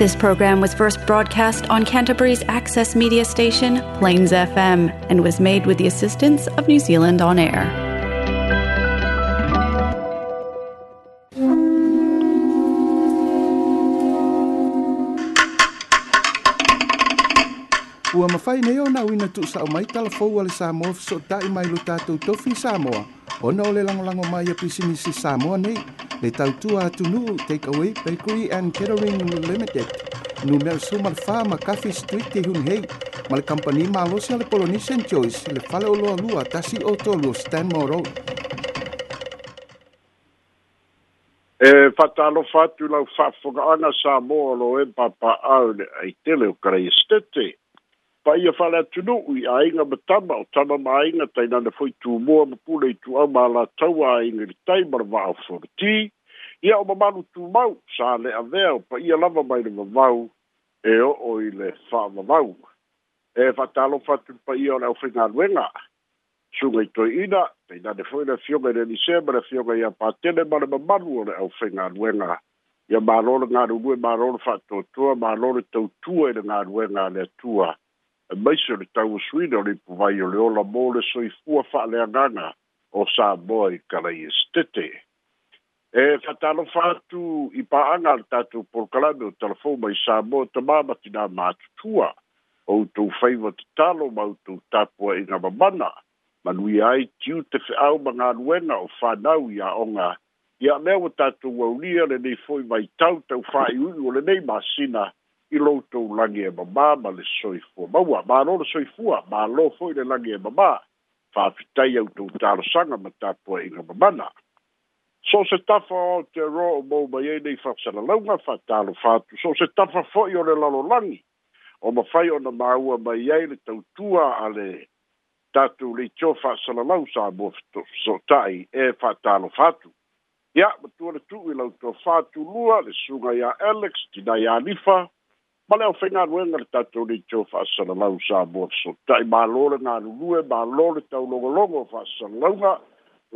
This program was first broadcast on Canterbury's access media station, Plains FM, and was made with the assistance of New Zealand On Air. Ua mawhai nei o nā wina tu sa o mai talafou ale Samoa fiso tai mai lu tātou tofi Samoa. Ona o le langolango mai a pisimisi Samoa nei, le tautua atunu, Takeaway Bakery and Catering Limited, nu mea sumar fama Cafe Street te hunhei, ma le kampani malosia le Polynesian Choice, le fale o loa lua tasi o tolu o Stanmore Road. e fatalo fatu lau fafoga ana sa mo lo e papa au le ai tele o kare estete pai a fala tu no ui ai nga betama o tama mai nga tai na na foi tu mo mo pula i tu ama la tau ai nga tai mar va o so ti ia o manu tu mau sa le a veo pai a lava mai le vavau e o o i le fa vavau e fatalo fatu pai o le o fina luenga sunga i ina tai na na foi na fionga i le nisema na fionga i a patele ma le o le o fina luenga ia mālore ngā rungue, mālore whātotua, mālore tautua i le ngā rungue ngā le tua. E mai se le tau suina o le puvai o le ola mō le soifua wha le anganga o sa moi kala i stete. E whatalo whātu i pa anga le tātou porkalame o telefon mai sa moi ta māma ki nā mātutua o tō whaiva te talo mau tō tāpua i ngā mamana. Manui ai tiu te whaau ma ngā ruenga o whanau i a onga i a mea o tātou waunia le nei fōi mai tau tau whai ui o le nei māsina māsina i loutou lagi e mamā ma le soifua maua mālo le soifua mālo foi le lagi e mamā faafitai outou talosaga ma tapua iga mamana so se tafa o te ro o mou mai ai e nei faasalalauga faatalofa atu so se tafa fo'i o le lalolagi o mafai ona māua mai ai le tautua a le tatou leitio faasalalau sa mua fetofesootaʻi e faatalofa atu ia matua le tuu i lautua fatulua le suga iā elex tinai alifa ma le ofega aluega le tatou leitou fa'asalalau sa mua fesotai mālo le galulue mālo le taulogologo fa'asalalauga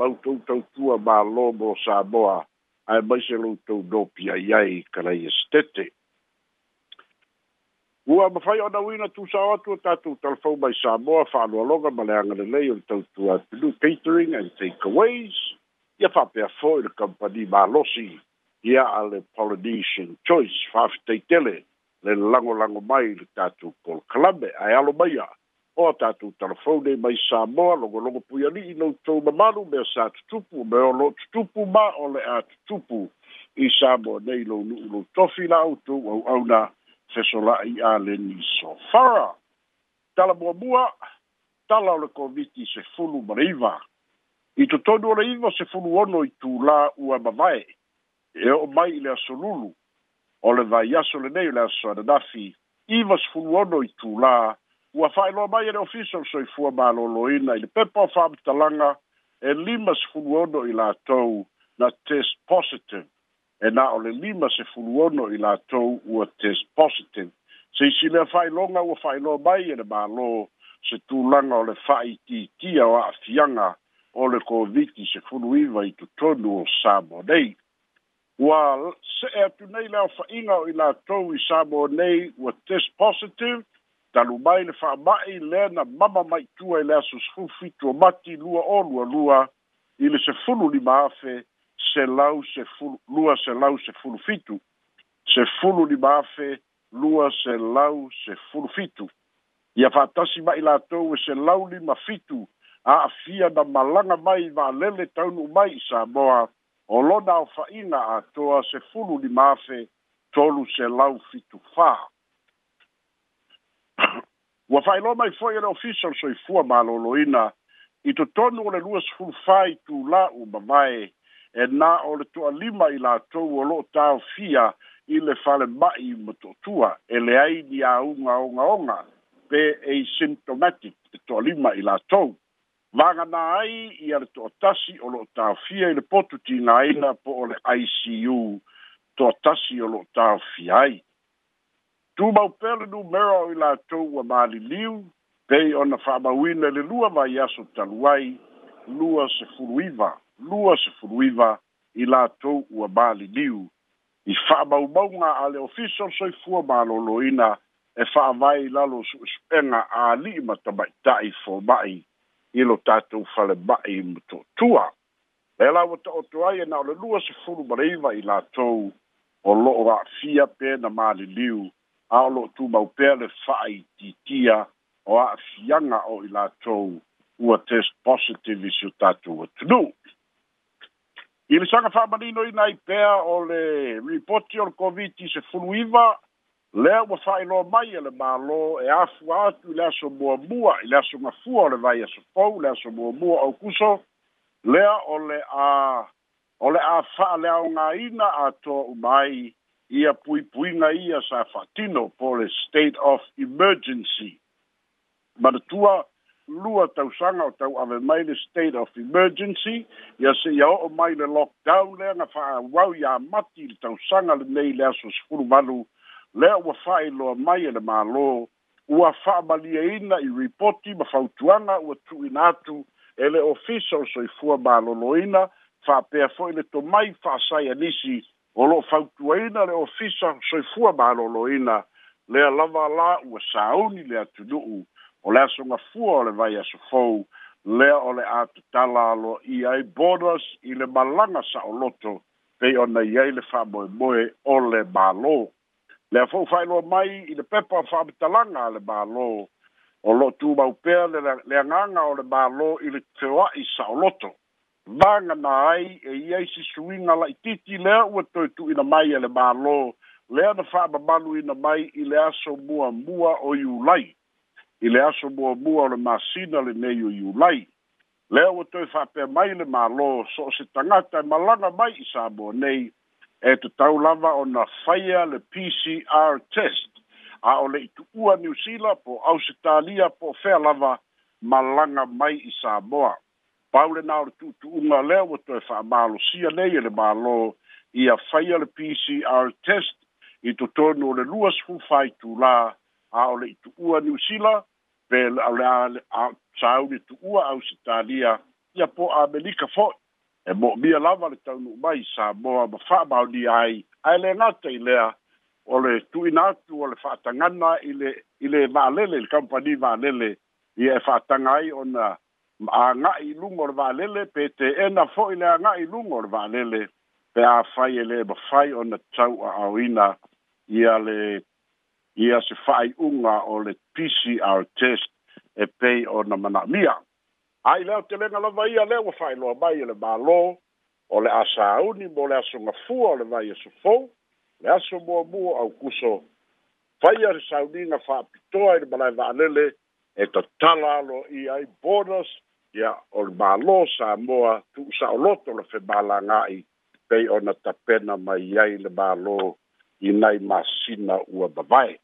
lautou tautua mālo mo sa moa ae mai se loutou nopi ai ai kalai esetete ua mafai onauina tusao atu o tatou talafou mai sa moa fa'aloaloga ma le agalelei o le tautua atunu catering and takeaways ia fa'apea fo'i le kampani mālosi ia a le polynesian choice fa'afetaitele le lango lango mai le tatu kol klame ai alo mai a o tatu telefone mai sa moa logo logo puyani i nou tau mamalu me sa tutupu me o lo tutupu ma o le a tutupu i sa moa nei lo nu lo tofi la autu au au na fesola i a le ni so fara tala mua mua tala o le koviti se fulu mariva i tutonu o le iva se fulu ono i tu la ua mamae e o mai le asolulu o le vaiaso lenei o le aso ananafi iva sefulu ono i tulā ua fa'ailoa mai e le ofisa o soifua malōlōina i le pepa o fa'amatalaga e lima sefulu i latou na test positive e na o le lima sefulu ono i latou ua test positive seisi lea fa'ailoga ua fa'ailoa mai e le mālō se tulaga o le fa'aitiitia o a'afiaga o le koviti sefulu iva i totonu o sa nei ua see atu nei le aofa'iga o i latou i samo nei ua test positive talu mai le fa'ama'i le na mama maitua i le aso sefufi tua mati lua o lualua i le sefulu lima afe selau sefulu lua selau sefulu fitu sefulu lima afe lua selau sefulu fitu ia fa'atasi ma'i latou e selau lima fitu a'afia na malaga mai i fa'alele taunu'u mai i samoa o lona o fa'ina atoa se fulu limafe tolu se lau fitufā ua fa'ailoa mai fo'i ele ofisa le soifua malōlōina i totonu o le luasefulufā i tula'u ma mae e nā o le to'alima i latou o lo'o taofia i le falema'i ma to'atua e leai ni augaogaoga pe ei symptomatic e to'alima i latou magana ai ia le toʻatasi o loo tafia i le potu tinaina po o le icu toʻatasi o loo tafia ai tumau pea le numera o i latou ua maliliu pei ona fa'amauina i le lua vaiaso talu ai lua sefuluiva lua sefuluiva i latou ua maliliu i fa'amaumauga a le ofisa soifua malōlōina e fa'avai lalo su'esu'ega ali'i ma tama ita'i fōma'i ilo tatu fale ba'i mto tua. E la wata o tua ia e na ole lua se furu mareiva i la tou o lo o a fia pe na maali liu a o lo tu mau pe le fai titia o a fianga o i la tou ua test positive isu tatu wa tunu. Ili sanga wha marino i nai pea o le reporti o le COVID-19 se furu iva lea ua fa'ailoa mai e le mālō e afua atu i le aso muamua i le aso gafua o le vai asopou le aso muamua o kuso lea o le a o le a fa'aleaogāina atoa uma ai ia puipuiga ia sa fa'atino po le state of emergency manatua lua tausaga o tauave mai le state of emergency ia se'ia o'o mai le lockdown lea ga fa'aauau iā mati i le tausaga lenei le aso sefulu valu lea ua fa'ailoa mai e le mālō ua fa'amaliaina i ripoti ma fautuaga ua tu'uina atu e le ofisa o le soifua mālōlōina fa'apea fo'i le tomai fa'asaia nisi o lo'o fautuaina le ofisa soifua mālōlōina lea lava la ua sauni le atunu'u o le asogafua o le vai aso fou lea o le a tatala aloa e ia ai borders i le malaga sa'oloto pei ona i ai le fa'amoemoe o le mālō le a fou fai lo mai i le pepa fa bitalanga le ba lo o lo tu ba le le nganga o le ba lo i le tsoa i sa o loto banga na ai e ia i si suinga la i titi le o to tu i na mai le ba lo le a fa ba balu i na mai i le aso mua mua o i ulai i le aso mua mua o le masina le nei o i ulai le o to fa pe mai le ma lo so se tangata e malanga mai i sa bo nei e te tau lava o na whaia le PCR test a o le itu ua New Zealand po Ausitalia po whea lava malanga mai i Samoa. Paule nā o le tūtu unga leo o toi wha amalo sia nei e le malo i a whaia le PCR test i to tono le luas fufai tū la a o le itu ua New Zealand pe le a le a tāuni tu ua Ausitalia i a po Amelika Foy e mo mia lava le tau nu mai sa mo ma fa ba di ai ai le na te le o le tu ina tu o le fa tanga na ile ile va lele le company va lele i e fa tanga ai ona a nga i lungor va lele pe te e na fo ile nga i lungor va lele pe a fa ile ba fa ona tau a oina i ale i se fa unga o le PCR test e pe ona mana mia ai leo te lenga lava ia leo wa fai loa mai ele malo o le asa auni mo le aso ngafua o le vai aso fou le aso mua mua au kuso fai ari sauni nga fa apitoa ili malai wa anele e ta tala alo i ai bonus ia o le malo sa moa tu usa o loto le fe mala ngai pei ona tapena mai ai le malo i nai masina ua babae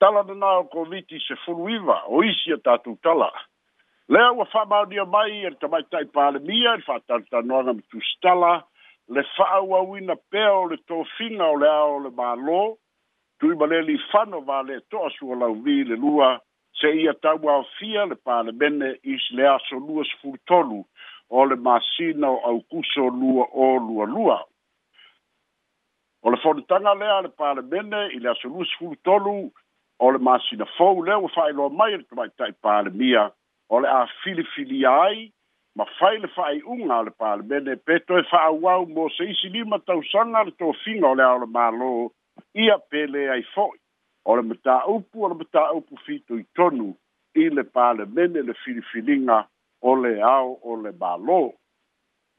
tala na nao koviti se fuluiva o isi a tatu tala tala lea ua fa'amaonia mai e, e le tamaita i palemia i le fa'atalitanoaga ma tusitala le fa'auauina pea o le tofiga o le a o le mālō tui ma le lifano vale to asu la vi le lua se ia tau au fia le pale bene is le aso lua sfur tolu o le masina o au kuso lua o lua lua o le fonitanga le le pale bene i le aso lua sfur tolu o le masina fau le o fai lo mai le tamai tai pale mia o le a filifili ai ma fai le fa'aiʻuga o le palemene pe toe fa'auau mo se isi lima tausaga le tofiga o le a o le mālō ia pele ai fo'i o le mataupu o le mataupu fitoitonu i le palemene le filifiliga o le ao o le mālō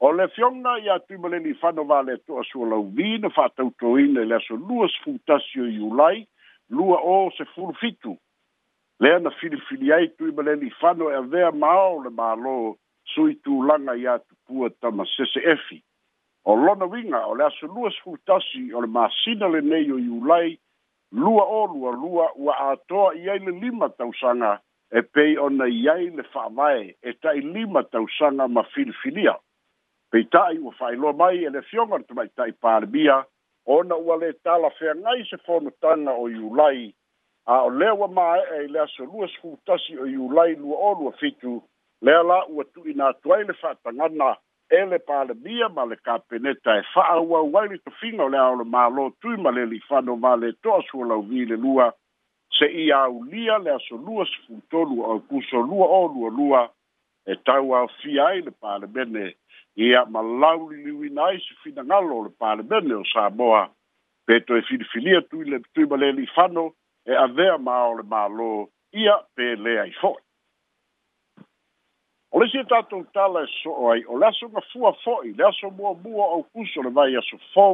o le fioga ia tuimaleli fano vale toʻasualauvi na fa'atautoina i le aso lua sefulutasi o iulai lua o se fulufitu le ana filifili ai tui ma leli fano e avea maao le malo sui tulaga iā tupua tama seseefi o lona uiga o le aso lua sefulutasi o le masina lenei o iulai lua olua lua ua atoa i ai le lima tausaga e pei ona i ai le fa'avae e ta'i lima tausaga ma filifilia peita'i ua fa'ailoa mai e le fioga le tamaʻitaʻi palemia ona ua lē talafeagai se fonotaga o iulai a o lea ua māeʻe i le aso lua o iulai lua olua fitu lea la ua tu'ina atu ai le fa'atagana e le palemia ma le kapeneta e fa'aauau ai le tofiga o le a o le mālō tui ma le li'ifano valeto'a sualauvi le lua se'i aulia le aso lua sefulutolu o puso lua olualua e tau aofia ai le palemene ia ma lauliliuina ai se finagalo o le palemene o samoa pe toe filifilia tui le tui ma le li'ifano e avea ma o le malo ia pe le ai fo e e o le sita tu tala so ai o la so fua fo i la so mo mo o kuso le vai so fo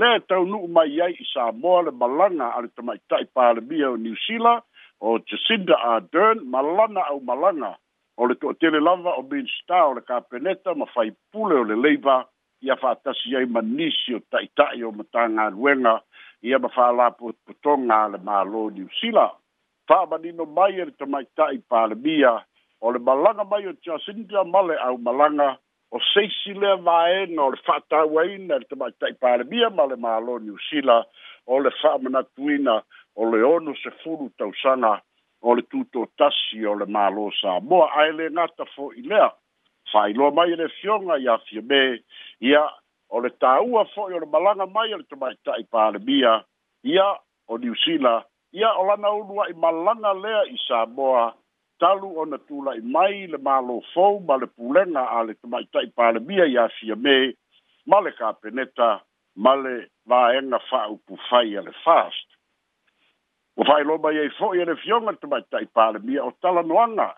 le tau nu mai ai i sa mo le malanga ar te mai tai pa le bia o new sila o Jacinda Ardern malana au malanga o le tele lava o bin sta o le kapeneta ma fai pule o le leiva ia fa tasi ai manisio tai tai o matanga ruenga ia ma fa la po potonga le ma lo di sila fa ma ni no mai e te mai tai pa le bia o le malanga mai o tia sindia male au malanga o seisi le vae no le fata wain e te mai tai pa le bia ma le ma lo di sila o le fa ma tuina o le ono se furu tau sana o le tuto tasi o le malo sa moa aile ngata fo i lea fa i lo mai le fionga ia fiebe ia o le tāua fo'i o le malaga mai o le tamaita'i palemia ia o niusila ia o lana ulu a'i malaga lea i samoa talu ona tula'i mai le mālō fou ma le pulega a le tamaita'i palemia iā fia me ma le kapeneta ma le vaega fa'aupufai a le fast ua fa'ailo mai ai fo'i e le fioga le tamaita'i palemia o talanoaga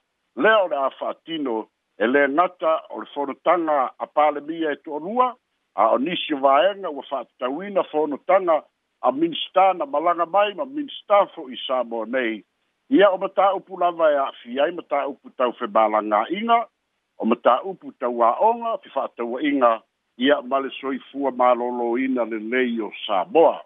lea o le a fa'atino e lē gata o le fonotaga a palemia e to'alua a onisi o vaega ua fa'atatauina fonotaga a minista na malaga mai ma minista fo'i samo nei ia o mataupu lava e a'afi ai mataupu taufemalagā'iga o mataupu tauā'oga fe fa'atauaʻiga ia ma le soifua malōlōina lelei o samoa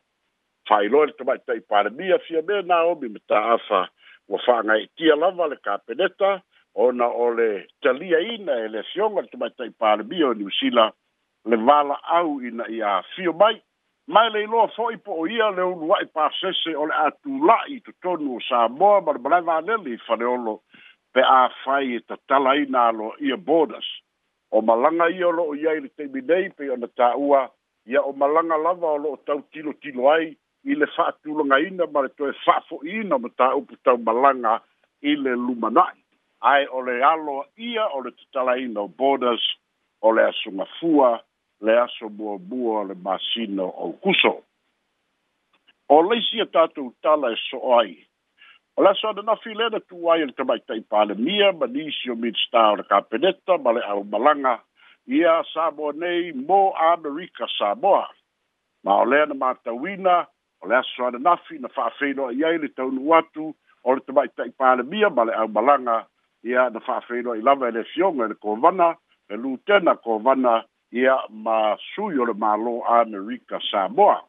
fa'ailoa le tamaʻitaʻi palemia fia mea na omi mataafa ua fa'agaitia lava le kapeneta ona o le taliaina e le afioga le tamaʻitaʻi palemia o niusila le vala au ina i a fio mai, mai le iloa fo'i po o ia le unua i pasese o le atu lai tu tonu o Samoa, ma le brava aneli i whareolo pe a fai e tatala ina alo ia bodas. O malanga ia o loo ia i le teimi nei pe ona ta ua, ia o malanga lava o loo tau tilo tilo ai, i le wha atulanga ina ma le toe wha fo ina ma ta upu tau malanga i le lumanai. Ai o le aloa ia o le tatala ina o bodas, o le asunga fua, le aso buabua le masino ou kuso o leisi e tatou tala e soo ai o le aso ananafi lea na tuai e le tamaitaʻi palemia ma nisi o minista o le kapeneta ma le aumalaga ia samoa nei mo amerika samoa ma o lea na matauina o le aso ananafi na fa'afeiloai ai le taunu atu o le tamaitaʻi palemia ma le aumalaga ia na fa'afeiloai lava e le fioga i le kovana e lutena kovana ia ma sui o le malo Amerika Samoa.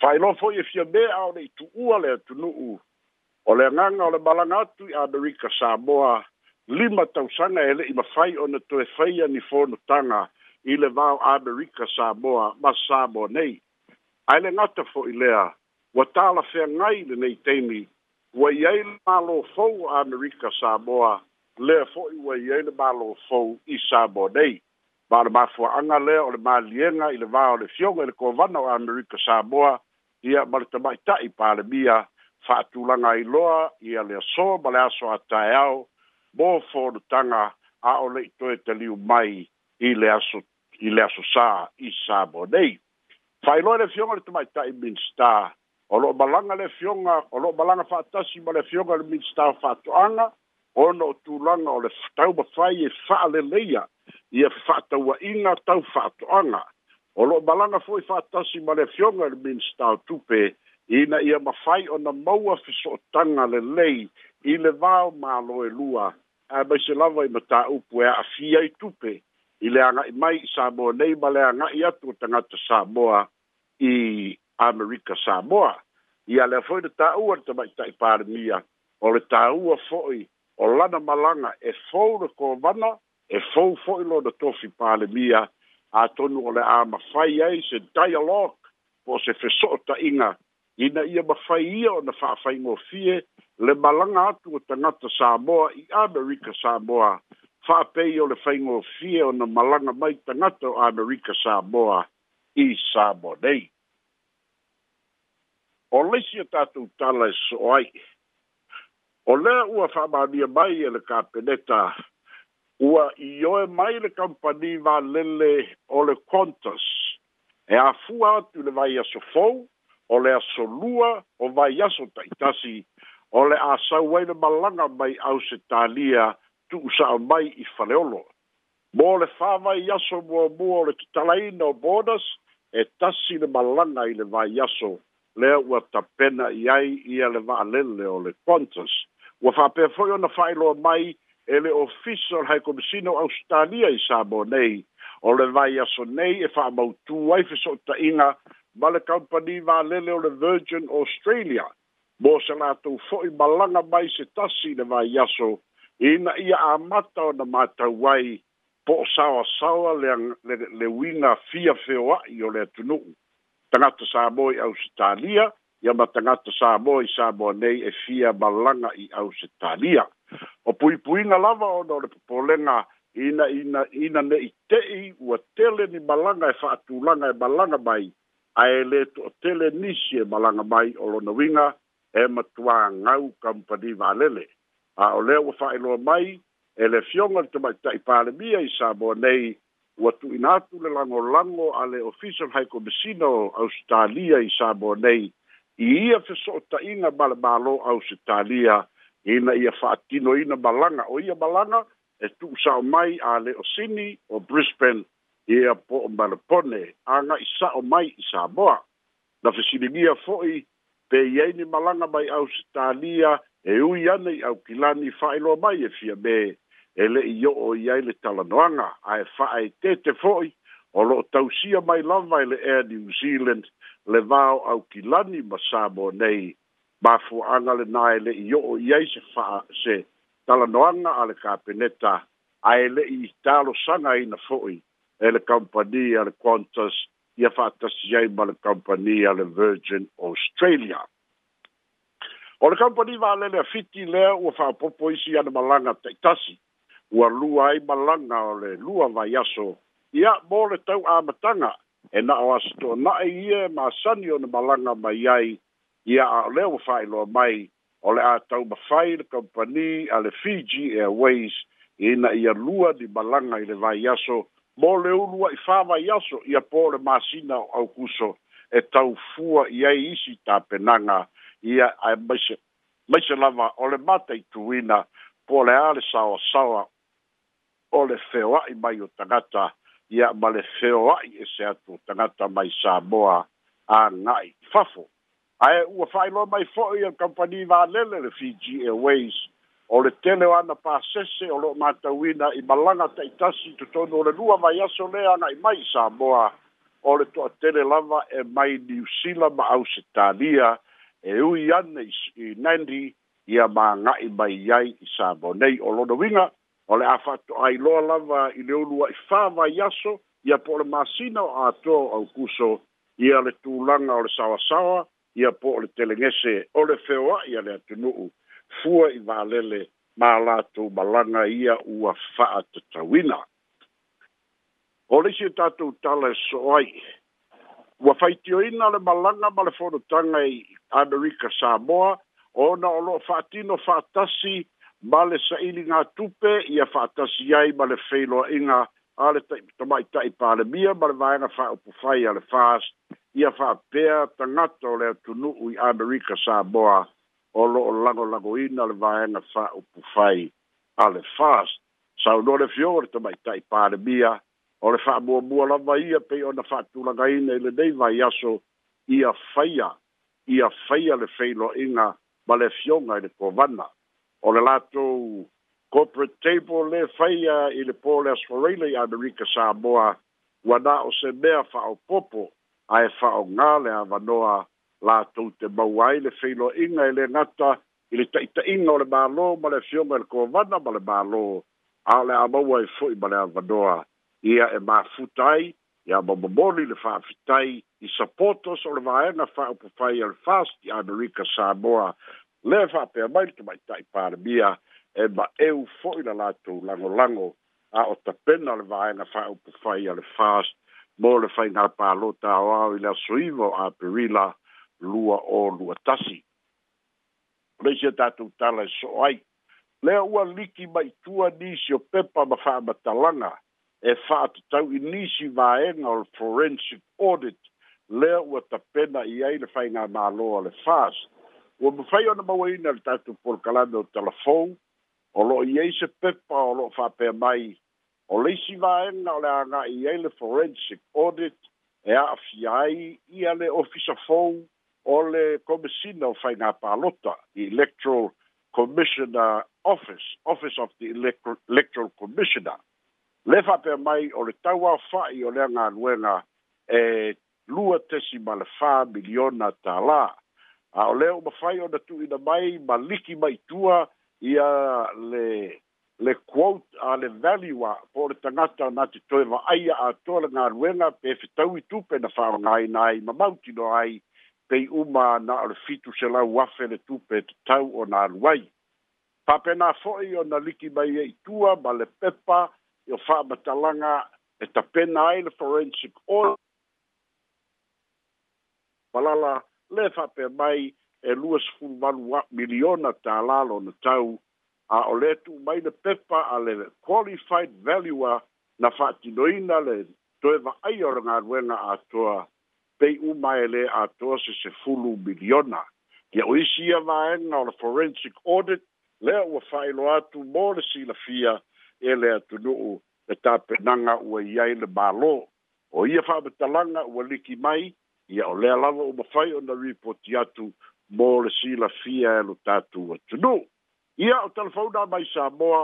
Fai lofo i fia mea o le itu ua le atunuu o le nganga o le malangatu a Amerika Samoa lima tausanga ele i mafai o na toe whaia ni fono tanga i le vau Amerika Samoa ma Samoa nei. Ai le ngata fo i lea, wa tala whea ngai le nei teimi, wa iei le malo fau Amerika Samoa, lea fo i wa iei le malo fau i Samoa nei ma le mafuaaga lea o le malienga i le va o le fioga i le kovana o amerika saboa ia ma le tamaita'i palemia fa'atulaga ai loa ia le aso ma le aso ataeao mo folotaga a o le itoe taliu mai i le aso i le aso sa i sabo nei fa'ailoa i le fioga le tamaita'i minstar o lo'o malaga le fioga o lo'o malaga fa'atasi ma le fioga le minstar fa'ato'aga ona o tulaga o le tauma fai e fa'aleleia ia fa'atauaʻiga tau fa'atoʻaga o lo balaga fo'i fa'atasi ma le afioga i le minista o tupe ina ia mafai ona maua fesootaga lelei i le vao mālo e lua ae mai se lava i mataupu e a'afia i tupe i le aga'i mai i samoa nei ma le aga'i atu o tagata samoa i amerika samoa ia lea fo'i le tāua le tamaʻitaʻi palemia o le tāua fo'i o lana malanga e fou ko vana e fou foʻi lo na tofi palemia a tonu ole a mafai ai se dialog po se inga ina ia mafai ia ona faafaigofie le malanga atu o tagata samoa i amerika samoa faapei o le faigofie ona malanga mai tagata o amerika samoa i samoa nei o laisi a tatou tala e soo ai o lea ua faamalia mai e le kapeneta ua i oe mai le kampani valele o le kontas e afua tu le vai aso fou o le aso lua o vai aso taitasi o le asau ai le malaga mai au se talia tuusaʻa mai i faleolo mo le fāvai aso muamua o le tatalaina o bodas e tasi le malaga i le vai aso le ua tapena i ai ia le vaalele o le kontas ua faapea foʻi ona faailoa mai ele official high commissioner australia i sabo nei o le vai aso nei e fa mau tu ai fe so ta inga ma le company va lele o le virgin australia mo se la tu fo i balanga mai se tasi le vai aso ina ia a mata o na mata wai po sawa sawa le, le, le winga fia feo i o le tunu tangata sa boi australia ia ma tagata sa moa i sa moa nei e fia malaga i ausetalia o puipuiga lava ona o le popolega ina ina ina ne'i te'i ua tele ni malaga e fa'atulaga e malaga mai ae lē to'atele nisi e malaga mai o lona uiga e matuāgau kampani valele a o lea ua fa'ailoa mai e le fioga le tamaita'i palemia i sa moa nei ua tu'ina atu le lagolago a le official high commissioner o ausitalia i sa moa nei i ia fesootaʻiga ma le mālō au se talia ina ia faatinoina balaga o ia balaga e tuu saʻo mai a le o sini o brisbane ia e po o ma le pone agaʻi saʻo mai i saboa na fesiligia fo'i pe i ai ni malaga mai au se talia e ui ana i aukilani faailoa mai e fia me e leʻi io'o i ai le talanoaga ae faaetete fo'i o loo tausia mai lava i le air new zealand le vao aukilani ma sabo nei mafuaaga lenā e le'i o'o i ai se fa'a se talanoaga a le kapeneta ae le'i talosaga aina fo'i e le kompani a le qantas ia fa'atasi ai ma le kompani a le virgin australia o le kompani va'alele afiti lea ua fa'apopo isi ana malaga taʻitasi ua lua ai malaga o le lua vaiaso ia mo le tau amatanga e na o asto na e ia ma sani o na malanga mai ai ia a leo fai loa mai o le a tau ma fai le kompani a le Fiji Airways ina e ia lua di malanga i le vai aso mo le ulua i fa vai aso ia po le sina o au kuso e tau fua ia isi ta penanga ia a maise maise lava o le mata i tuina po le ale sawa sawa Ole le feoa i mai o tagata ia ma feo ai e se atu tangata mai Samoa a ngai. Fafo, ae ua whaelo mai fo'i i kampani wā lele le Fiji Airways o le tele ana pāsese o lo mātawina i malanga taitasi tu tonu o le lua mai aso lea ngai mai Samoa o le toa tele lava e mai ni Zealand ma Ausetalia e ui ane i Nandi ia ma ngai mai iai i Samoa. Nei, o lona winga, o le a fatu ai loa lava i le ulu ai fava i aso ia po le masina o ato au kuso ia le tūlanga o le sawasawa ia po le telengese o le feoa ia le atunuu fua i vālele ma lātou balanga ia ua faa tatawina. O le si tātou tala ai ua faitio ina le malanga ma le fonotanga i Amerika Samoa, o na o lo faatino fatasi ma le saʻili gatupe ia fa'atasi ai ma le feiloaʻiga a le tamaʻitaʻi palemia ma le vaega fa'aupufai a le fas ia fa'apea tagata o le atunu'u i amerika samoa o lo'o lagolagoina le vaega fa'aupufai a le fas saunoa le fioga le tamaʻitaʻi palemia o le fa'amuamua lava ia pei ona fa'atulagaina i lenei vaiaso ia faia ia faia le feiloaʻiga ma le fioga i le kovana o le latou corporate table le faia i le pole asfaraila i amerika samoa ua na o se mea fa'aopopo ae fa'aogā le avanoa latou te maua ai le feiloa'iga e lē gata i le ta'ita'iga o le mālō ma le afioga i le kovana ma le mālō a o le a maua i fo'i ma le avanoa ia e mafuta ai ia mamomoli le fa'afitai i sapotos o le vaega fa'aupufai i le fast i amerika samoa le fa pe mai te mai tai pare bia e ba e u fo i la lato lango lango a o ta pena le vai na fa o fai le fast mo le fai na pa lo ta o i la suivo a perila lua o lua tasi le se ta tu tala e so ai le o liki mai tua ni si o pepa ma fa ma talanga e fa tu tau i ni si vai na forensic audit le o ta pena i ai le fai na ma lo le fast ua mafai ona mauaina le tatou polokalame o telefou o lo'o i se pepa o lo'o fa'apea mai o le isi vaega o le aga'i ai le forensic audit e a'afia ai ia le ofisa fou o le komisina o faigā palota i electoral commissioner office office of the electoral commissioner le fa'apea mai o le tauaofa'i o le agaluega e lua tesi ma le fā miliona tālā a o leo mafai ona ina mai ma liki tua itua ia le le quote a le value a po le tagata na te toe va'aia atoa le galuega pe fetau i tupe na fa'aaogāina ai ma mautino ai pei uma na o le fitu selau afe le tupe tatau o nalu ai fa'apena fo'i na liki mai e ia tua ma le pepa io fa'amatalaga e tapena ai le forensic oil Malala, le fape mai e luas fulu manu wa miliona ta lalo na tau a o mai na pepa a le qualified valuer na fati noina le toe ai ora ngā ruenga a toa pei uma le a toa se se fulu miliona ki o isi a vaenga o le forensic audit le o failo atu mo le sila fia e le atu nuu e ua iai le balo o ia fa betalanga ua liki mai ia o lea lava uma fai ona ripoti atu mo le silafia e lo tatou atunu ia o talafauna mai sa moa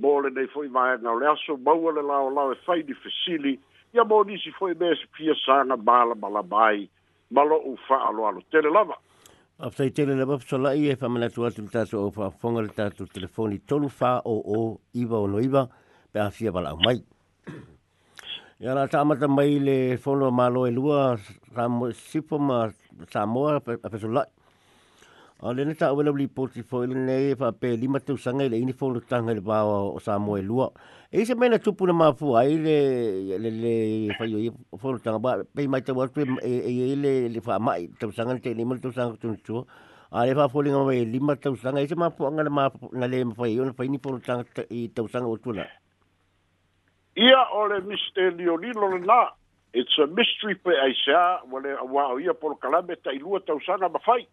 mo lenei foʻi vaega o le aso maua le laolao e fai ni fesili ia mo nisi foʻi mea sipia saga malamalama ai ma loʻu faaaloalo tele lava a faitele le mafasolaʻi e faamanatu atu le tatou ou faafofoga le tatou telefoni tolu faoo iva o noiva pe afia valaau mai Ya la sama ta mai le folo malo e lua ra mo sipo ma sa mo a pe sulat. A le neta wela bli porti fo le nei fa pe lima tu sanga le lah. ini folo tanga le bawa o sa mo e lua. E eh, se mena tupu na mafu ai le le le fa yo i folo tanga ba pe mai ta wat e e le le fa mai tu sanga te lima tu sanga tu tu. A le fa folo nga mai lima tu sanga e se mafu anga le mafu na le mafu i ona fa ini folo tanga i eh, tu sanga o tu ia ole Mr. Leonilo na it's a mystery pe ai sha wale wa ia por kalame ta i tau sanga ma fai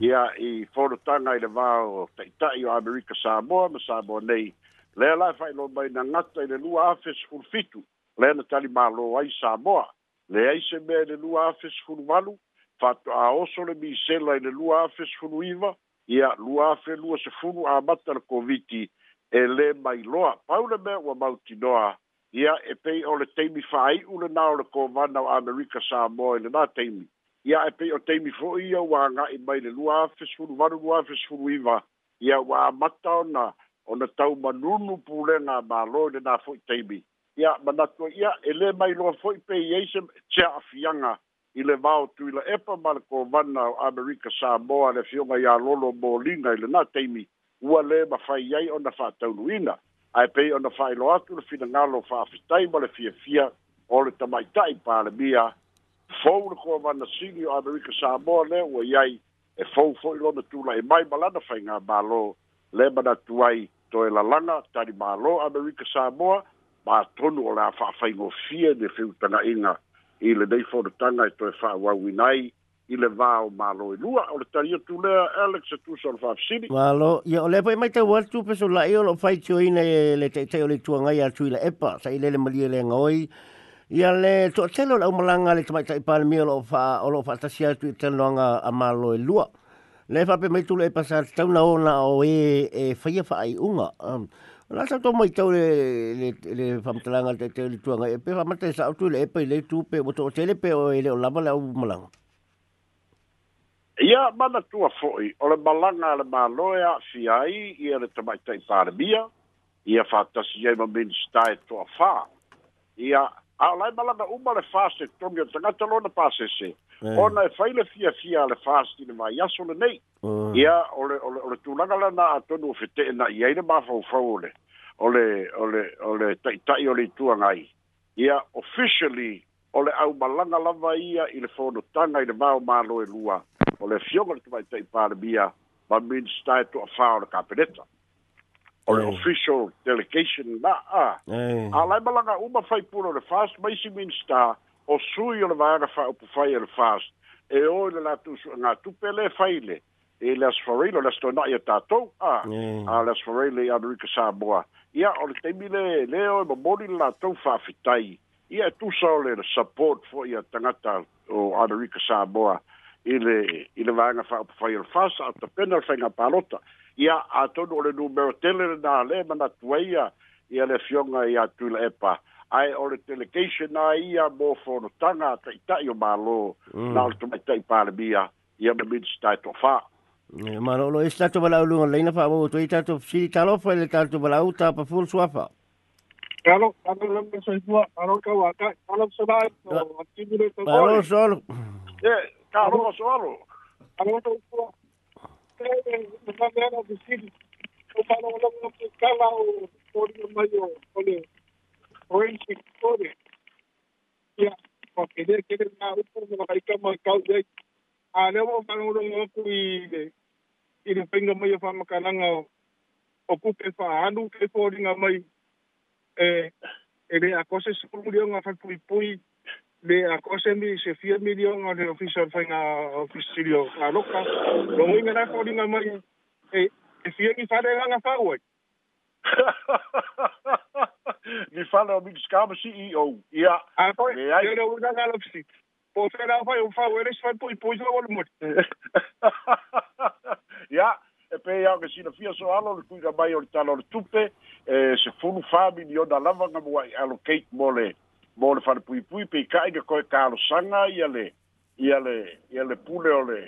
ia i foro tanga i le vao ta ita o Amerika Samoa ma Samoa nei le la fai lo mai na ngata i le lua afes fulfitu le na tali ma lo ai Samoa le ai se me le lua afes fulvalu fatu a oso le mi sela i le lua afes fuluiva ia lua afes lua se fulu a matar koviti e le mai loa paule me wa mauti noa ia e pei o le teimi fai ule na o le kovana o Amerika Samoa moe le na teimi. Ia e pei o teimi fo ia wa nga i mai le lua fesfuru varu lua fesfuru iwa. Ia wa amata o na o na tau manunu pule nga ma loe le na foi teimi. Ia manatua ia e le mai loa foi pei eise tia afianga i le vau tu ila epa ma le kovana o Amerika Samoa moe le fionga ia lolo bolinga i le na teimi. Ua le mawhai iei o na whātau luina ae pei ona fa'ailo atu le finagalo fa'afitai ma le fiafia o le tamaita'i palemia fou le koavanasili o amerika samoa lea ua iai e fou fo'i lona tula'i mai ma lana faigā mālō le manatu ai toe lalaga talimālō amerika samoa matonu o le a fa'afaigofia ne feutaga'iga i lenei fonotaga e toe fa'auauina ai ile le va o malo i lua o le tari o tu lea Alex e tu sol fafsini malo i o lepa i mai tau atu peso la i e lo fai tio i ne le te teo o le tua ngai atu i epa sa i le le malie le ngoi i a le to atelo la umalanga le tamai tai pa le mi o lo fa o lo i tenu anga a malo i e lua le fa pe mai tu le pasa tau na ona o e e fai a fai unga um, la sa to mai tau le le le fam talanga te te le tuanga e pe fa mate sa tu le pe le tu pe o tele pe o le o lava la umalanga ia manatua fo'i o le malaga a le mālo e a'afia ai ia le tamaita i palemia ia fātasi ai ma minista e toafā ia ao lai malaga uma le fase tomi o tagata lona pasese ona e fai le fiafia a le fase i le vaiaso lenei ia o le tulaga lana atonu o fetee'ena'i ai le mafaufau ole ole ole ole ta'ita'i o le ituaga ai ia officially o le au malanga lava ia i le fono tanga i le vao malo e lua o le fionga le tumai tei pāre bia ma min stai tu a whao le kapeneta o le official delegation na a a lai malanga uma fai puro le fast maisi min sta o sui o le vaga fai upu fai e le fast e o le la tu su ngā tupe le fai le e le asfarelo le sto na ia tātou a a le asfarelo i adurika sā boa ia o le temi le leo e mamoni le la tau fai fitai ia tu sao le support fo ia tangata o Arika Saboa ile ile vanga fa fa il fasa at penal fenga palota ia ato do le numero tele na le mana tuia ia le fionga ia tu le epa ai o le delegation na ia mo fo no tanga ta ita io malo mm. na to mai ta pa le bia ia me bit sta to fa mm, ma lo lo sta to bala lu le na fa bo tu ita to si talo fa le ta to bala uta pa ful suafa Kalau kalau sesuatu kalau kau ada kalau sebab kalau soal ya kalau soal kalau tu kalau kalau di sini kalau kalau kalau oleh mayo oleh provinsi oleh ya porque dia kira nak ukur mereka mereka dia ada orang orang aku ini ini pengen mayo faham eh, cosa es un millón a fapuipui le akose mi se fia millón o de ofisa fainga ofisilio a loca, lo ngoi ganar ko una mai e e fia ni fare nganga ah, a ai ni fale o mi skaba CEO ia a ko e ai le una galopsi po fera fai o fau eres fapuipui lo mo Ya. e pe au ke sina fia so alo le kuiga mai o le tala o le tupe e se fulu fā miliona lava ga mua i allocate mo le mo le falepuipui peikaʻi ke koe kalosaga ia le ia le ia le pule o le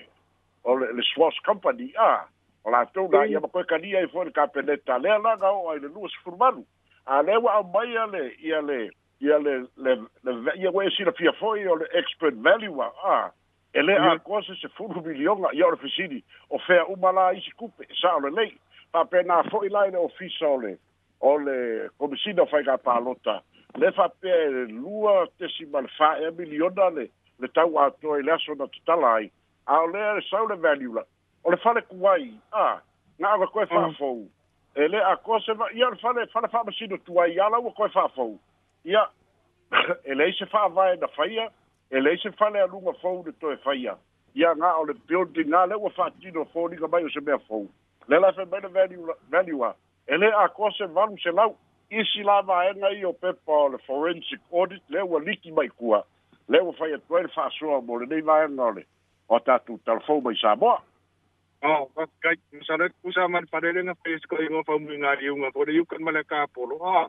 o le, le swas company a o latou na ia ma koe dia ai foi le kapeneta lea laga o ai le lua sefulumalu a lea ua mai ia le ia le ia le le ia ua e silafia fo'i o le expert value a e le a kose se fulu milionga i ora fisini o fea umala i si kupe e sa ole lei pa pe na fo i lai le ofisa ole ole komisina fai ka palota le fa pe lua tesimal fa e miliona le le tau ato e le aso na tutala ai a ole e sa ole value la ole fale kuai a nga aga koe mm. fa fau e le a kose i ora fale fale fa masino tuai ala ua koe fa fau ia e le se fa vai na faia Ya e lei se fale a lunga fou de toe faia. Ia nga o building nga le ua fatino fou ni kamai o se mea fou. Le la fe mele value a. E a kua se valu se lau. Isi la maenga i o pepa le forensic audit le ua liki mai kua. Le ua faia e toe le fasua mo le nei maenga o le. O tatu tal fou mai sa moa. Oh, kak kai, misalnya, usah man padelenga face kau ingat fahamu ingat iunga, kau dah yukan mereka polo. Ah,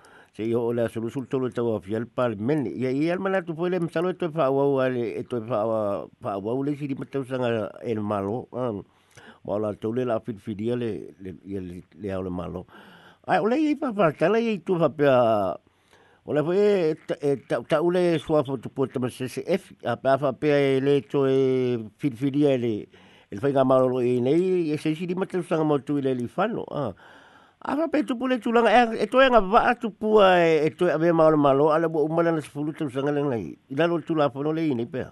se yo la solusul tolo to of yel par y ya yel mala tu pole me salo to fa wa wa to fa wa fa wa le si di mata sanga el malo wa la to le la fit fidia le el le ya le malo ai ole yi pa pa tala yi tu fa pa ole fo e ta ta ole swa fo tu po tama se se f pa fa pa le to e fit fidia le el fa malo y nei e se si di mata sanga mo tu le li fano ah Ara pe tu pule tulang e eh, e eh, to nga va tu pu e eh, e to ave ma ma lo ala bo umala na sfulu tu sanga leng lai. Ila lo tu la fo no lei ni pe.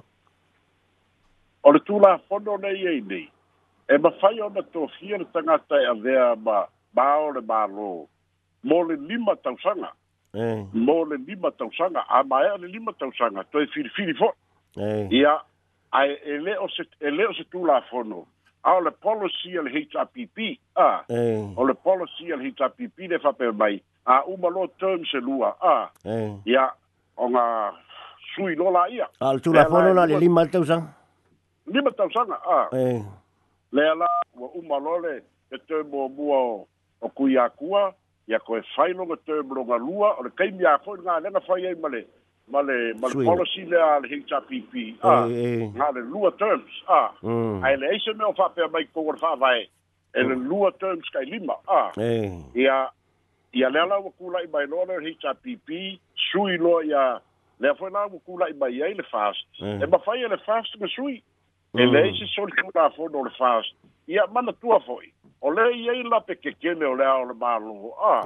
O le tu la fo no lei e ni. E ma fai o na to hier tanga ta e ave ma ba o le ma lo. Mo le lima tau sanga. Eh. Mo le lima tau sanga a ma e le lima tau sanga to e fili fili fo. Eh. Ia ai ele o se ele o se tu la fo no ao le policy al HRPP Ah. Eh. o le policy al HRPP le fa pe mai a u malo term se lua a ya eh. onga sui lo la ia al tu la fono na le lima te usa lima te usa a eh. le ala u u malo le te te mo bua o kuya kuia ya ko e fai te mo nga lua o le kai mia fo nga le na fai ai male male male policy le al pp ah ngale lua terms ah mm. ai le ese me ofa pe mai ko ofa vai e le mm. lua terms kai lima ah ia ya le ala ku lai mai lo le HPP sui lo ia le foi na ku lai mai ai fast e ba fai le fast me sui e mm. le ese sol ku na fo no fast ya mana tua foi o le ia ila pe ke ke me o le ala malo ah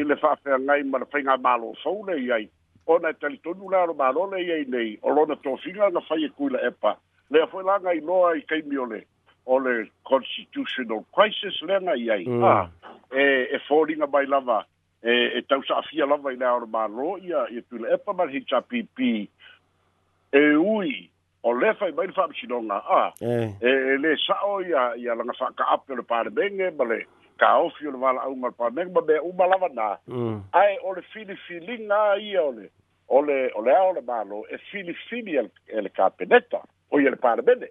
e le fa fe ngai mar fe ngai malo fo le ia ona e tali tonu la ro malole ye nei o to singa na fai e ku la epa le fo la ngai no ai kai miole o constitutional crisis le ngai ai mm. Ah, e e folding by lava e e tau sa afia lava i e la ro malo ia e tu le epa mar hicha pp e ui ole fa fai mai fa a ah, mm. e, e le sa o ia ia la nga fa ka apel pa de bale ka ofi o le wala'auga le pamega ma mea uma lava nā mm. ae o le filifiliga ia ole ole ole e o le mālō e fili e el kapeneta o ia le palemene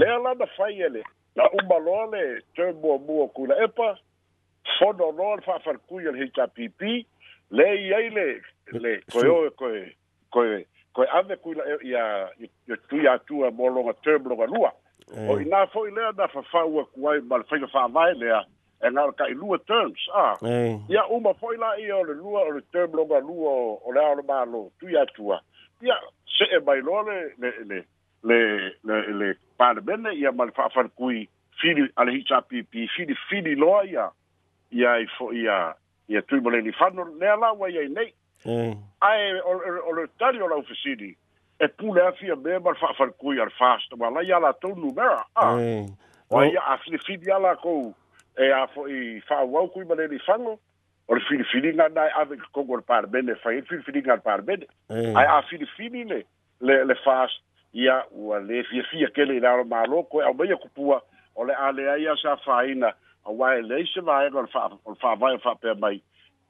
lea lana fai ele na uma loa le toe muamua kula epa fono fa le fa'afalikui o le hpp le i ai le le koe oe koe koe koe ave kuila e, ia ia tui atua mo loga term ga lua o inā fo'i lea fa fafau aku ai ma fa faiga e ngā ka i lua terms, ah. Hey. Ia uma foi la i ole lua o le term longa lua o le aole mālo, tu ia tua. Ia se e mai loa le, le, le, le, le, le pāne mene, ia mali whaafan kui fili, ale hita pipi, fili, fili loa ia, ia i fo, ia, ia tui mo le ni whano, nea la wai ai nei. Hey. Ai, o, o, o le tari o la ufisidi, e pule afia me mali whaafan kui ar fast, ma la ah. ia la tau numera, ah. Hey. Oh. Oia, a fili fili ala kou, e a fo i fa wau kui ma leri fango o le filifili nga nai ave ki kongo le parbene fa i e filifili nga le parbene mm. Eh. ai a filifili ne le, le fas ia ua le fia fia kele i lao ma loko e au meia kupua o le a lea ia sa faina a wae le se vae ngon fa, on fa vae fa pe mai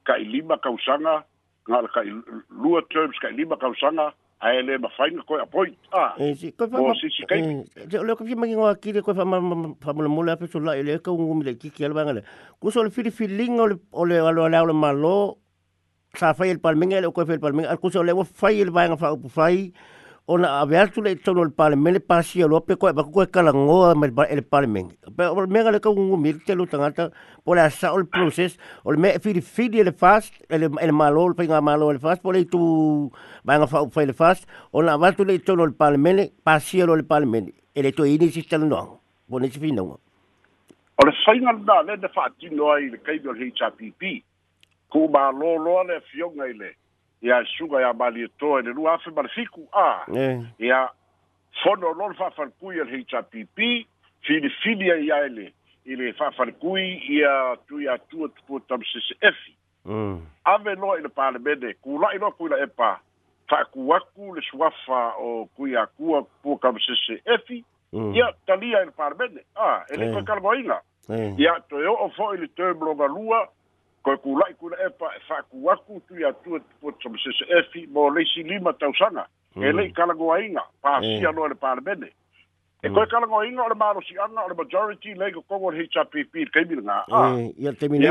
ka i lima ka usanga ngal ka i lua terms ka i lima ka usanga ae ma mawhainga ko a point. Ah, eh, o si si kai. Te oleo kapi mangi ngā fa koe whamula mula ape so lai, leo eh, kau ngumi le ki ala wanga ko Kuso le fili filinga o le alo ala o le malo, sa fai el palminga, ele o koe fai el palminga, al kuso le wa fai el wanga wha upu fai, ona a to tu le el parmen pasi o pe ko ko kala ngo el parmen pe o me gale ko ngu mi te lu por la o el process o me fili el fast el el malo el pinga malo el fast por tu va a fa el fast ona va tu le tonu el parmen pasi o el parmen el to ini si no bon si fino o le sainga da le de fa no ai le kai do HPP ko ba lo lo le fionga le. ia suga ia malietoa i le lua afe malefiku a ia fono lo le faafalekui a le hpp filifili ai aile i le faafalekui ia tui atua tupua tamasesefi mm. ave loa i le palemene kula'i loa kuila epa fa'aku aku le suafa o kui akua pua tamasesefi mm. ia talia i le palemene a e lei koe kalamoaina ia toe o'o fo'i le termlogalua mm koe kulai kuna epa e, e whaku waku tui atua tupo tsama sese efi mo leisi lima tausanga e mm. lei kalango a inga pa asia noa mm. le parlemene e mm. koe kalango a inga o le maro si anga o le majority lei ko kongo le HRPP le keimi ngā ah. ia temini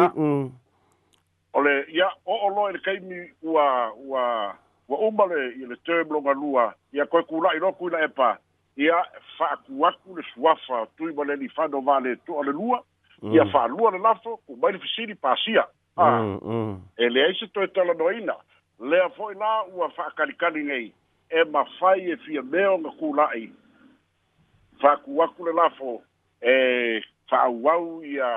o le ia o o loe le keimi ua ua ua umale i le term longa lua ia koe kulai no kuna epa ia whaku waku le suafa tui male ni whanovale to ale lua ia whaalua le lafo ku mai le fisiri pa asia ah. mm, mm. e lea i se toe talanoina lea foʻi la ua faakalikali nei e mafai e fia mea o ga kulaʻi faaku aku le lafo e faauau ia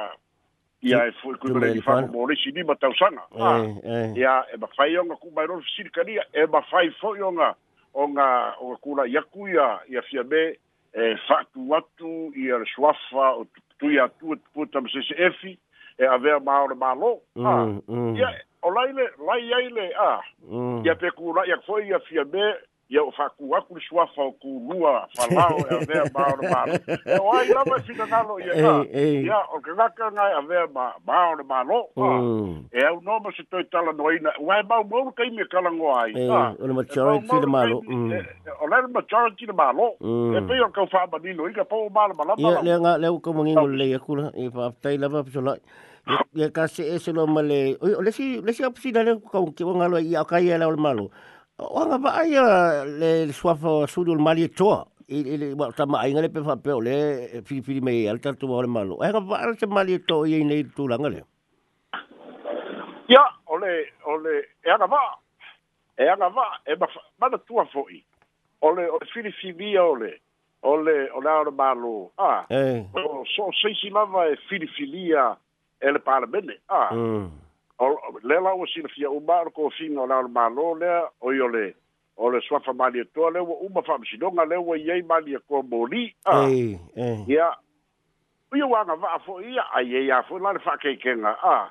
ia e foi e kui mai fa mo le sini ma tau sanga eh, ia e ma fai onga ku mai rofi sini e ma fai foi onga onga onga kula yaku ia ia fia me e fa tu watu ia le shuafa o tu ia tu tu tam efi e avea maore malo. Mm, ah. mm. Ia, o laile, lai le, ah. Mm. Ia pe kura, ia kfoi, ia fia me, ia o faku aku le suafa o kulua falao e avea maono malo e o ai lava e finagalo ia ka ia o kagaka gae avea ma maono malo e au no ma se toe tala noaina ua e mau mauru kaimi e kalagoa ai ole majority le malo o le le majority le malo mm. e pei o kau faamanino iga po o malamalama lea le au kaumagigo lelei akula i faafetai lava pesolai ia kase e selo ma le le si apusina le kaukeuagalo ia o kaia e le ao le malo Ora va ai le suafo sudo il mali e to. Il il va sta mai ngale pe fa pe ole fi fi me al tanto vuole malo. E va al che mali to e nei tu la ngale. Ya ole ole e ana va. E ana va e ba ma da tua foi. Ole o fi fi vi ole. Ole ole ar malo. Ah. Eh. So sei si mava e fi fi lia e le parbene. Ah. Mm. le la ua silafia uma o le kofina o le ao le mālō lea o i o le o le suafa malietoa le ua uma fa'amasinoga le ua i ai maliekoa moli'a ia ia ua agava'a fo'i ia ai ai a fo'i la le a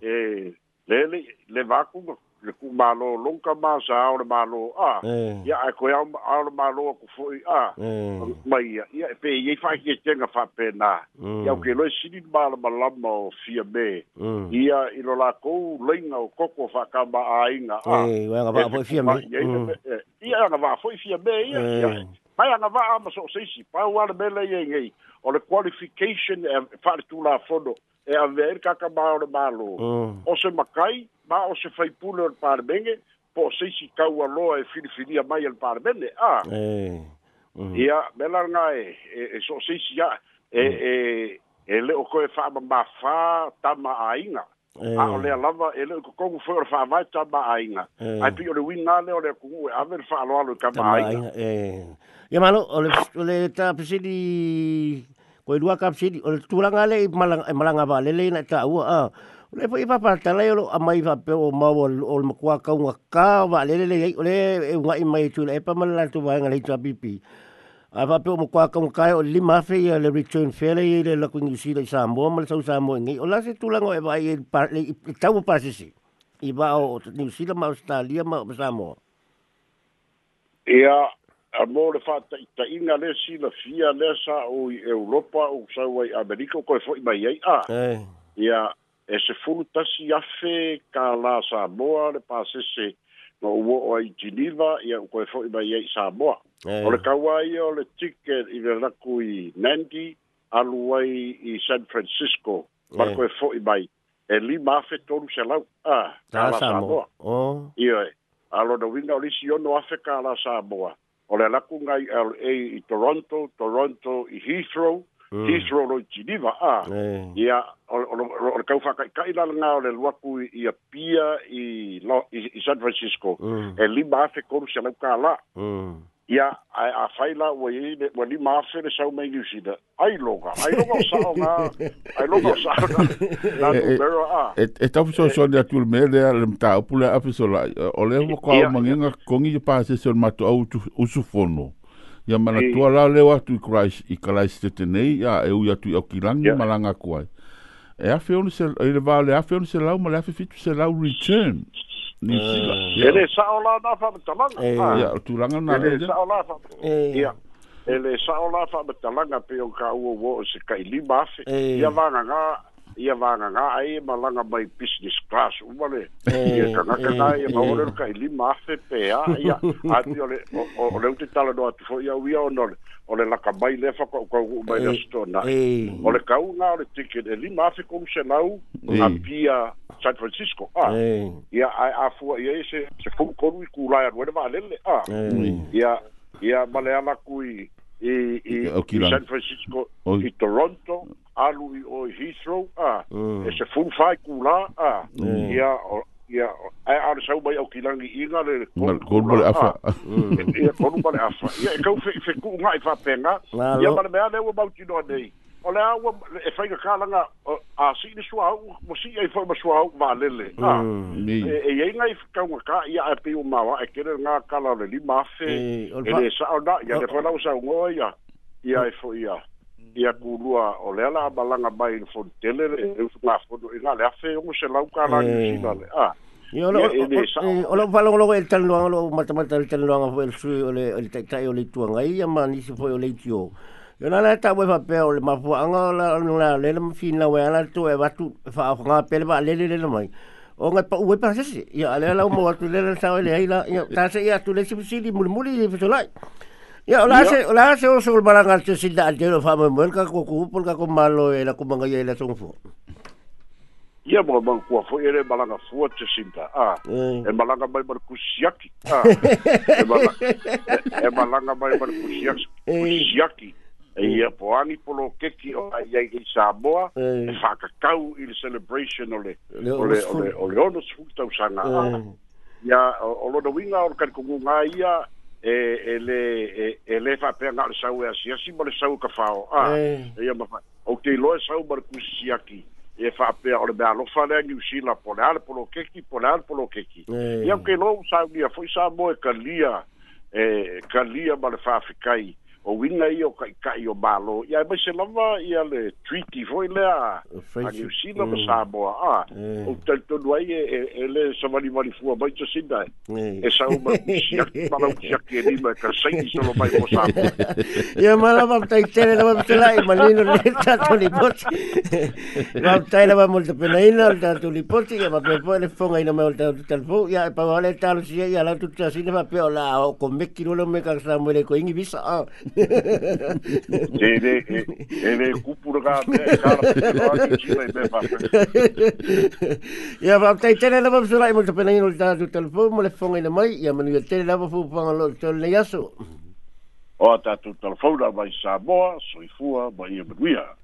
e le le le vakuga le ku malo longa ma sa o le malo a ya a ko ya o le malo ko fo a mai ya ya pe ye fa ke tenga fa pe na ya ke lo si di ba le malo ma o fi a be ya i lo la ko le nga o ko ko fa ka ba a inga a e wa ba fo fi a be ya na ba fo fi a be ya pai ana va ama so se si pa wa le le ye ngai o le qualification e fa tu la fodo e a ver e ka ka ba o le malo oh. o se makai ba o se fai pulo le par benge po se si ka wa lo e filifilia mai le par benge a e ia bela nga e so se si ya e e e le o ko e fa ma fa ta ma ainga a eh. o le lava e le ko ko fo fa ma ta ma ainga eh. ai pio le winga le o le ku a ver fa lo alo ka ma ainga e eh. Ya malu oleh oleh ta pesi di dua kap sini oleh tulang ale lah, malang eh, malang apa lele nak tahu ah. Oleh apa eh, apa pa ta lele amai apa pe o eh, oleh ol makua ka wa ka ba lele oleh wa imai tu le pa malang tu ba ngale tu bipi. Apa pe o makua ka wa ka lima fe lah, lah, ya le return fe le le la kun si le sambo mal sa sambo ngi oleh se tulang o ba ye pa le ta wa pa si si. Iba o ni le ma Australia ma Samoa. Ya, a mo le fa ta ta inga le si la fia le sa o europa o sa o i america ko fo mai ai a ia e se fulu ta si a fe ka la sa mo le pa se o o i geneva ia ko fo mai ai sa mo o le kawa o le ticket i le la ku i nandi a luai i san francisco ma ko fo mai e li ma fe tolu se la a ka la sa mo o ia e, Alo da winga o lisi yono afeka ala Samoa o la alaku ngai LA i Toronto, Toronto i Heathrow, mm. Heathrow lo Geneva, a, mm. i a, o le kau whakai lana ngā o le luaku i a pia i, i, San Francisco, mm. e lima afe koru se lau kā la. ia ae afailau ua i ua lima afe le sau mai niusila ailoga ailoga o saoga ailoga o saoga na numero a e tafusoosoani atu le mea lea le mataupu le afesolaʻi o lea ua kaomagega kogi e pasese o le matou au usufono ia manatua la leo atu i kalaisitete nei ia e ui atu i aukilagi ma lagaku ai e afe ona i le vale afe ona selau ma le afe fitu selau return ni eh, sila ele sa ola na fa talanga eh, e ya tulangan na ele sa ola fa e eh. ya ele sa ola fa talanga pe o ka uo wo se ka lima fe ya ia vanganga ai e malanga mai business class umale ia kangaka nga ia maorero kai lima afe pe a ia ati ole ole uti tala no atu ia uia o nore ole laka mai lefa kwa uka uku mai na sto na ole kau nga ole tiki e lima afe kong se nau a pia San Francisco a ia ai afua ia e se se fuku koru i kulai anuene maa lele a ia ia male ama kui i San Francisco i Toronto alu o Heathrow ah, e se fun fai kula a mm. ia ia ai e ar sau mai au kilangi inga le kolu bale afa mm. ia kolu bale afa ia e kau fe fe ku i fa penga ia bale mea lewa mauti noa nei o le awa e fai kakalanga a si ni sua au mo si ia i fai ma sua au ma lele e ia e inga i kau ngaka ia e pio mawa e kere nga kala le li mafe e le sa au na ia le fai lau sa ungo ia ia e fo ia ia kulua o le ala amalaga mai le fonitele leusugafono mm. i e gale afe ogo se laukalagisina mm. e le a o lo falo lo el tan lo lo mata mata el tan lo ngo el su o le el tai tai o le tu ngai ya man ni foi o le tio yo na la ta e wefa pe o le ma fu anga la la le le fin la we ala tu e va tu fa o nga pe le va le le le mai o nga pa we pa se ya le la mo wa tu le le sa o le ai la ta se ya tu le si si di mul di fa lai Ya ola se ola se o sol balanga te sinda al jero fa mo el ka ko ku por ka ko malo e la ku manga ye la tonfo. Ya bo ban ku fo ere balanga fu te sinda. Ah. E balanga mai mar ku siaki. Ah. E balanga mai mar ku siaki. Siaki. E ia po ani polo keki o ai ai i Samoa e eh. wha kakau i le celebration ole ole ole ole ono sfuk tau sanga ia eh. o lono winga o kari kongu ngā ia e ele e le fa pe ngal sau ya si si bol sau ka fao a ah, e ma fa o te lo sau bol ku si aki e fa pe o be alo fa le ni si la polar polo keki polar polo e ia ke lo sau dia foi sa mo e kalia e kalia bal fa fikai o winga i o kai kai o malo i a e mai se lava i a le treaty foi le a a New Zealand mm. Samoa a eh. o tal to duai e, e e le sa mani mani fua mai to sinda eh. e sa uma siak malau siak e lima ka sa ingi solo mai o Samoa i a mara vam tai tere la vam tela i malino le ta toni poti vam tai la vam molta pena ina al ta toni poti i a ma pepo e le fonga ina me o ta toni talfo i a pa vale talo si e i a la tuta sinda ma peo la o con mekiro le me ka sa mo le ko ingi visa a ele, ele é cupurar ia va tai tele lava sura i mo te pena ino ta tu telefone mo le fonga ina mai ia E ia tele lava fu panga lo to le yaso o ta tu telefone vai sa boa soifua ba ia beduia